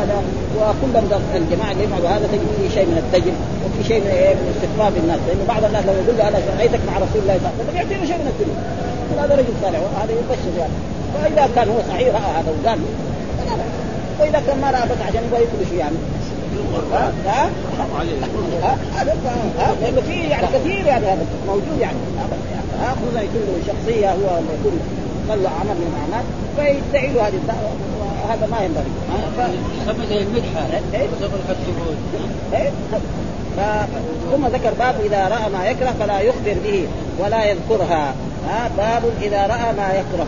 هذا. وكل الجماعة اللي يفعلوا هذا تجد فيه شيء من الدجل وفي شيء من, إيه؟ من استخفاف الناس. لأنه بعض الناس لو يقول له أنا رأيتك مع رسول الله صلى الله عليه وسلم يعطيه شيء من الدنيا. هذا رجل صالح وهذا يبشر يعني. فإذا كان هو صحيح رأى هذا وقال واذا كان ما رأى بس عشان يبغى يقول شيء يعني؟ ها ها ها لأنه في يعني كثير يعني هذا موجود يعني ها خصوصا يكون شخصيه هو يكون طلع عمل من الاعمال فيدعي له هذه الدعوه هذا ما ينبغي يسمى زي المدحه إيه؟ ثم ذكر باب اذا راى ما يكره فلا يخبر به ولا يذكرها ها باب اذا راى ما يكره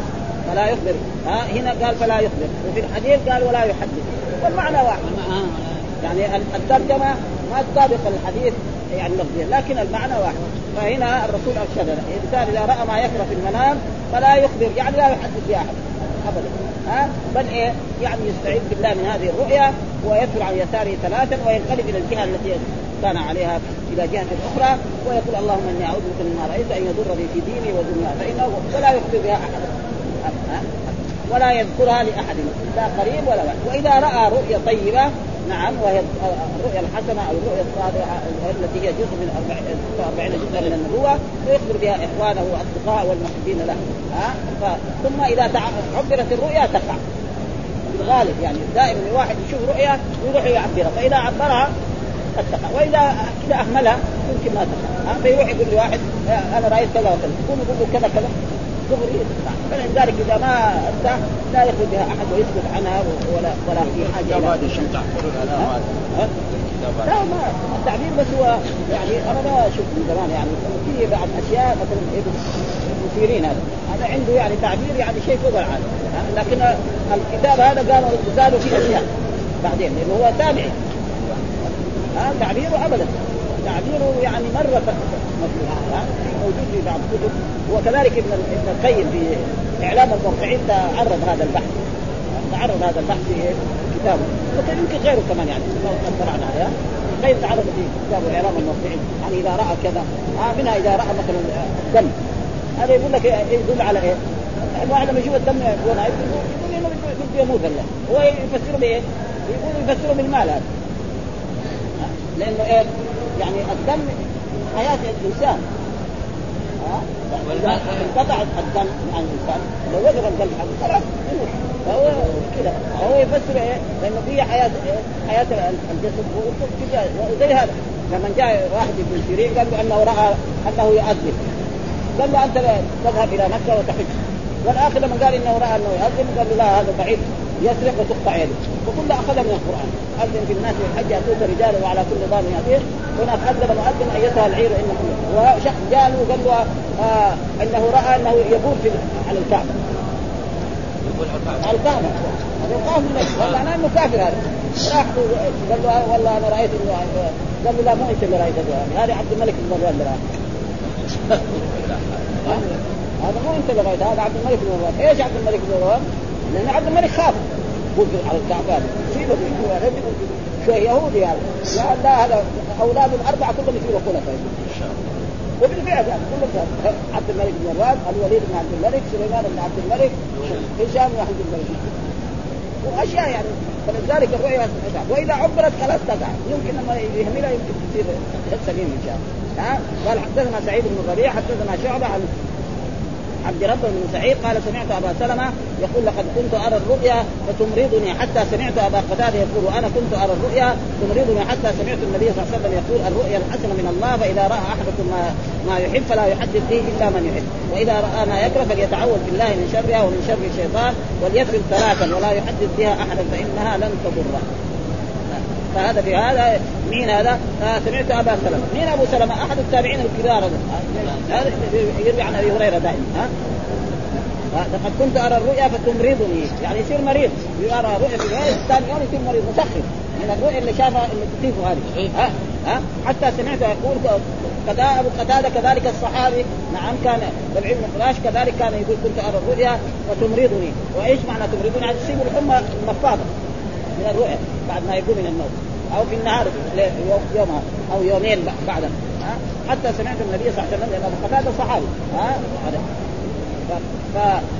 فلا يخبر ها هنا قال فلا يخبر وفي الحديث قال ولا يحدث والمعنى واحد يعني الترجمة ما تطابق الحديث يعني لفظيا لكن المعنى واحد. فهنا الرسول ارشدنا الإنسان إذا رأى ما يكره في المنام فلا يخبر يعني لا يحدث باحد ابدا. ها؟ بل إيه؟ يعني يستعيذ بالله من هذه الرؤيا ويدخل عن يساره ثلاثا وينقلب إلى الجهة التي كان عليها إلى جهة أخرى ويقول اللهم إني أعوذ بك مما رأيت أن يضر بي في ديني ودنيا فانه ولا يخبر بها أحد. ولا يذكرها لأحد لا قريب ولا بعد وإذا رأى رؤيا طيبة نعم وهي الرؤيا الحسنة أو الرؤيا الصالحه التي هي جزء من 40 جزءا من النبوة فيخبر بها إخوانه وأصدقائه والمحبين له. ها؟ ثم إذا عبرت الرؤيا تقع. في الغالب يعني دائما الواحد يشوف رؤيا ويروح يعبرها. فإذا عبرها تقع. وإذا إذا أهملها يمكن ما تقع. فيروح يقول لواحد أنا رأيت كذا وكذا. يقول له كذا كذا. دغري فلذلك إذا ما ادى لا يخرج بها أحد ويسكت عنها ولا ولا في حاجة إلى لا ما التعبير بس هو يعني أنا ما أشوف من زمان يعني. في بعض أشياء مثلا ابن سيرين هذا. هذا عنده يعني تعبير يعني شيء فوق العاده لكن الكتاب هذا قالوا زادوا فيه أشياء بعدين لأنه هو تابعي ها؟ تعبيره ابدا. تعبيره يعني مرة موجود في بعض الكتب. وكذلك ابن ابن القيم في إعلام الموقعين تعرض هذا البحث. تعرض هذا البحث في كتابه. يمكن غيره كمان يعني. لو اطلعنا عليها. القيم تعرض في كتابه إعلام الموقعين. يعني إذا رأى كذا. آه منها إذا رأى مثلا الدم هذا يقول لك يدل على إيه؟ الواحد لما يشوف الدم يقول انه يموت الله هو يفسره بإيه؟ يقول يفسره بالمال هذا. لأنه إيه؟ يعني الدم حياة الإنسان. انقطع الدم عن الإنسان. لو وقف الدم عنه خلاص فهو كذا فهو يفسر إيه؟ لأنه في حياه إيه؟ حياة الجسد وزي هذا. لما جاء واحد ابن سيرين قال له أنه رأى أنه يؤذن. قال له أنت تذهب إلى مكة وتحج. والآخر لما قال إنه رأى أنه يؤذن قال له لا هذا بعيد يسرق وتقطع يده. وكل أخذها من القرآن. اذن في الناس والحج يأتوك رجالا وعلى كل ضامن ياتيه هناك اذن مؤذن أيتها العير انكم وشخص جاء له وقال له آه إنه رأى إنه يبول في على الكعبة. على الكعبة. والله أنا أنه كافر هذا. راح قال له والله أنا رأيت إنه قال له لا مو أنت اللي رأيت هذا. عبد الملك بن مروان اللي هذا مو أنت اللي رأيت هذا عبد الملك بن مروان إيش عبد الملك بن مروان؟ لأن عبد الملك خاف. على الكعبة يصيبه شوي يهودي هذا لا لا هذا اولاده الأربعة كلهم يصيروا خلفاء. وبالفعل يعني كلهم عبد الملك بن مروان الوليد بن عبد الملك سليمان بن عبد الملك هشام بن عبد الملك. وأشياء يعني فلذلك الرؤيا وإذا عبرت خلاص تقع. يمكن لما يهملها يمكن تصير سليم إن شاء الله. ها؟ قال حدثنا سعيد بن الربيع حدثنا شعبة عن عبد رب بن سعيد قال سمعت أبا سلمة يقول لقد كنت أرى الرؤيا فتمرضني حتى سمعت أبا قتادة يقول وأنا كنت أرى الرؤيا تمرضني حتى سمعت النبي صلى الله عليه وسلم يقول الرؤيا الحسنة من الله فإذا رأى أحدكم ما ما يحب فلا يحدث به إلا من يحب. وإذا رأى ما يكره فليتعوذ بالله من شرها ومن شر الشيطان وليكرم ثلاثا ولا يحدث بها احدا فإنها لن تضره. فهذا في هذا مين هذا؟ آه سمعت أبا سلمة، مين أبو سلمة؟ أحد التابعين الكبار. هذا يروي عن أبي هريرة دائما ها؟ لقد كنت أرى الرؤيا فتمرضني. يعني يصير مريض. يرى رؤيا في اليوم الثاني يوم يصير مريض مسخر من الرؤيا اللي شافها اللي تصيبه هذه ها؟ ها؟ حتى سمعت يقول أبو قتادة كذلك الصحابي نعم كان بالعلم فراش كذلك كان يقول كنت أرى الرؤيا وتمرضني وإيش معنى تمرضني؟ يعني تصيب الحمى المفاضه من الرؤيا بعد ما يقوم من النوم. أو في النهار يومها أو يومين بعد. حتى سمعت النبي صلى الله عليه وسلم لأن ابو قتادة صحابي.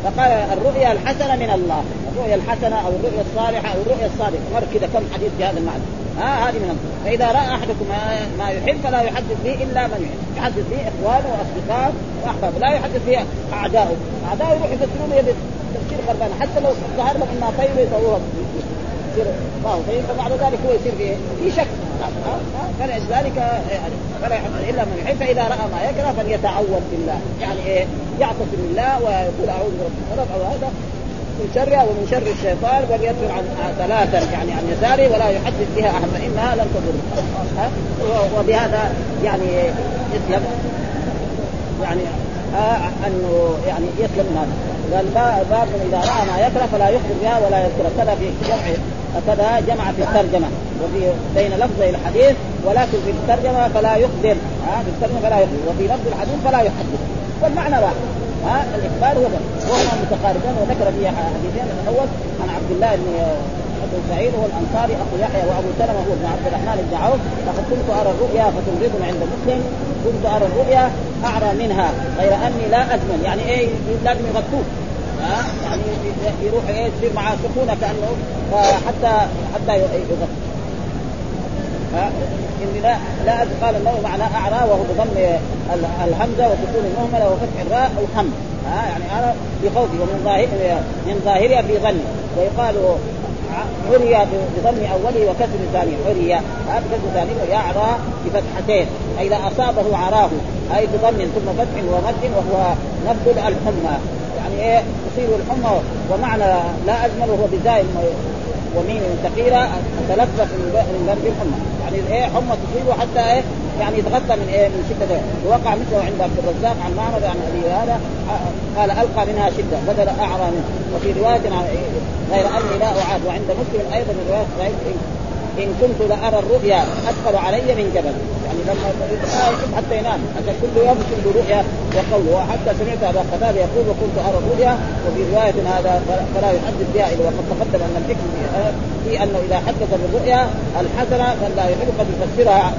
فقال الرؤيا الحسنة من الله. الرؤيا الحسنة أو الرؤيا الصالحة أو الرؤيا الصادقة. مر كذا كم حديث بهذا المعنى. ها؟ هذه من فإذا رأى أحدكم ما يحب فلا يحدث به إلا من يحب. يحدث به إخوانه وأصدقائه وأحبابه. لا يحدث به اعدائه اعدائه يروح يفسرون تفسير غربان. حتى لو ظهر لهم انها طيبه يسووها يصير ما هو طيب فبعد ذلك هو يصير في في شك. فلذلك يعني فلا يحب إلا من يحب فإذا رأى ما يكره فليتعوذ بالله. يعني إيه؟ يعتصم بالله ويقول أعوذ برب الفلق أو هذا من شرها ومن شر الشيطان وليصبر عن ثلاثا يعني عن يساره ولا يحدث بها أحد فإنها لن تضر. وبهذا يعني يسلم يعني آه أنه يعني يسلم هذا قال باب إذا رأى ما يكره فلا يخبر بها ولا يذكر. كذا في جمع كذا جمع في الترجمة. وفي بين لفظي الحديث ولكن في الترجمة فلا يخبر ها في الترجمة فلا يخبر وفي لفظ الحديث فلا يحدث. والمعنى واحد ها الاخبار هو وهما متقاربان وذكر في حديثين. الأول عن عبد الله بن ابو سعيد هو الأنصاري اخو يحيى وأبو سلمة هو ابن عبد الرحمن بن عوف. لقد كنت أرى الرؤيا فتمرضني عند مسلم. كنت أرى الرؤيا أعرى منها غير أني لا أزمن. يعني إيه؟ لازم يغطوه. ها؟ يعني يروح يصير معاه سخونة كأنه حتى حتى يغطي إني لا لا قال النووي معناه أعرى وهو بضم الهمزة وسكون المهملة وفتح الراء أو ها؟ يعني أنا بخوفي ومن ظاهر من ظاهرها في ظني. ويقال عري بضم اوله وكسر ثاني عري. هذا كسر ثاني ويعرى بفتحتين. اذا أصابه عراه أي بضم ثم فتح ومد وهو نفذ الحمى. يعني إيه تصير الحمى ومعنى لا أجمل وهو بزاي وميم ثقيلة تلفف من ذنب الحمى. يعني إيه حمى تصيبه حتى إيه يعني يتغطى من إيه من شدة. وقع مثله عند عبد الرزاق عن معمر عن أبي هذا قال ألقى منها شدة بدل اعرى منه وفي رواية غير أني لا أعاد وعند مسلم أيضا من روايه إن كنت لارى الرؤيا أثقل علي من جبل. يعني لما يحب حتى ينام. عشان كل يوم يكون رؤيا يقول وحتى سمعت أبا قتاده يقول وكنت أرى الرؤيا وفي رواية هذا فلا يحدث بها إلا وقد تقدم أن الحكم في أنه إذا حدث بالرؤيا الحسنة فلا يحب قد يفسرها.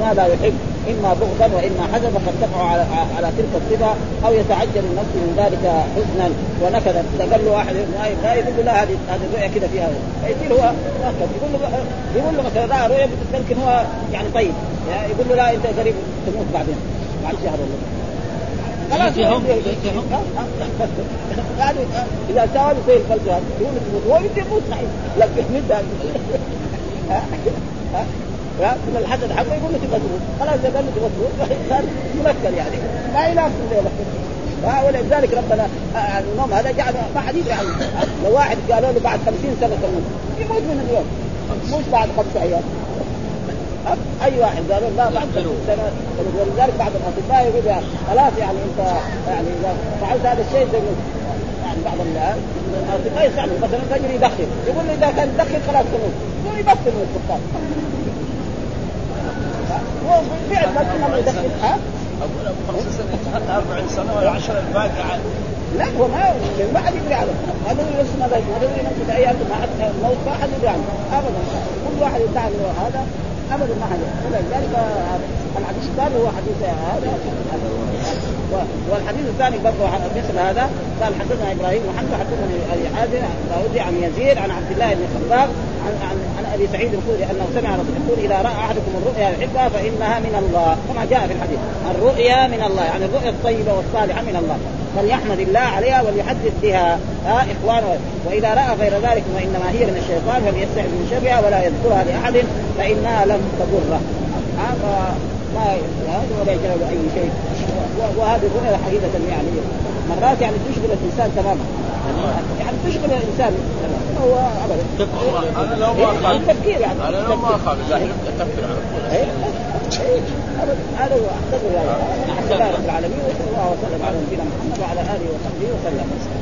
ما لا يحب؟ اما بغضا واما حزنا فقد تقع على, على تلك الصفه أو يتعجل النفس من ذلك حزنا ونكدا اذا قال له واحد لا يقول له لا هذه هذه الرؤيا كذا فيها فيصير هو نكد يقول له يقول له مثلا راى رؤيا يمكن هو يعني طيب يعني يقول له لا انت قريب تموت بعدين بعد شهر ولا خلاص يعني اذا ساوى زي الفلسفه يقول تموت هو يموت صحيح لكن من الحسد حقه يقول له تبغى خلاص إذا قال له تبغى تموت صار يمثل يعني. ما ينافس ولذلك ربنا النوم هذا جعل ما حد يدري عنه لو واحد قالوا له بعد 50 سنة تموت يموت من اليوم. مش بعد خمس أيام. أي واحد قالوا لا بعد 50 سنة. ولذلك بعض الاطباء يقول خلاص يعني أنت يعني إذا فعلت هذا الشيء زي يعني بعض الاطباء يسألوا مثلا رجل يدخن يقول له إذا كان يدخن خلاص تموت. يقول يبطل من السكر هو بالفعل ما كنا ها أقول أبو 50 سنة 40 سنة ولا 10 الباقي عاد. لا هو ما ما حد يدري عنه هذا هو نفس ما هذا هو نفس أيام الموت ما حد يدري عنه. ابدا. كل واحد يدعي هذا. ابدا ما حد ولذلك الحديث الثاني هو حديث هذا. والحديث الثاني برضه مثل هذا. قال حدثنا إبراهيم محمد حدثنا أبي حازم داودي عن يزيد عن عبد الله بن خباب عن عن, عن أبي سعيد الخدري أنه سمع رسول يقول إذا رأى أحدكم الرؤيا يحبها فإنها من الله كما جاء في الحديث. الرؤيا من الله يعني الرؤيا الطيبة والصالحة من الله. فليحمد الله عليها وليحدث بها ها اخوانه وإذا رأى غير ذلك وانما هي من الشيطان فليستعذ من شرها ولا يذكرها لأحد فإنها لم تضره. ما ولا يجرى له اي شيء وهذه الرؤيا حقيقة يعني مرات يعني تشغل الإنسان تماما. يعني تشغل الانسان هو ابدا أنا لو ما اخاف التفكير يعني. أنا لو ما اخاف لا تفكير على طول هذا هو اعتذر يعني الحمد لله رب العالمين وصلى الله وسلم على نبينا محمد وعلى آله وصحبه وسلم.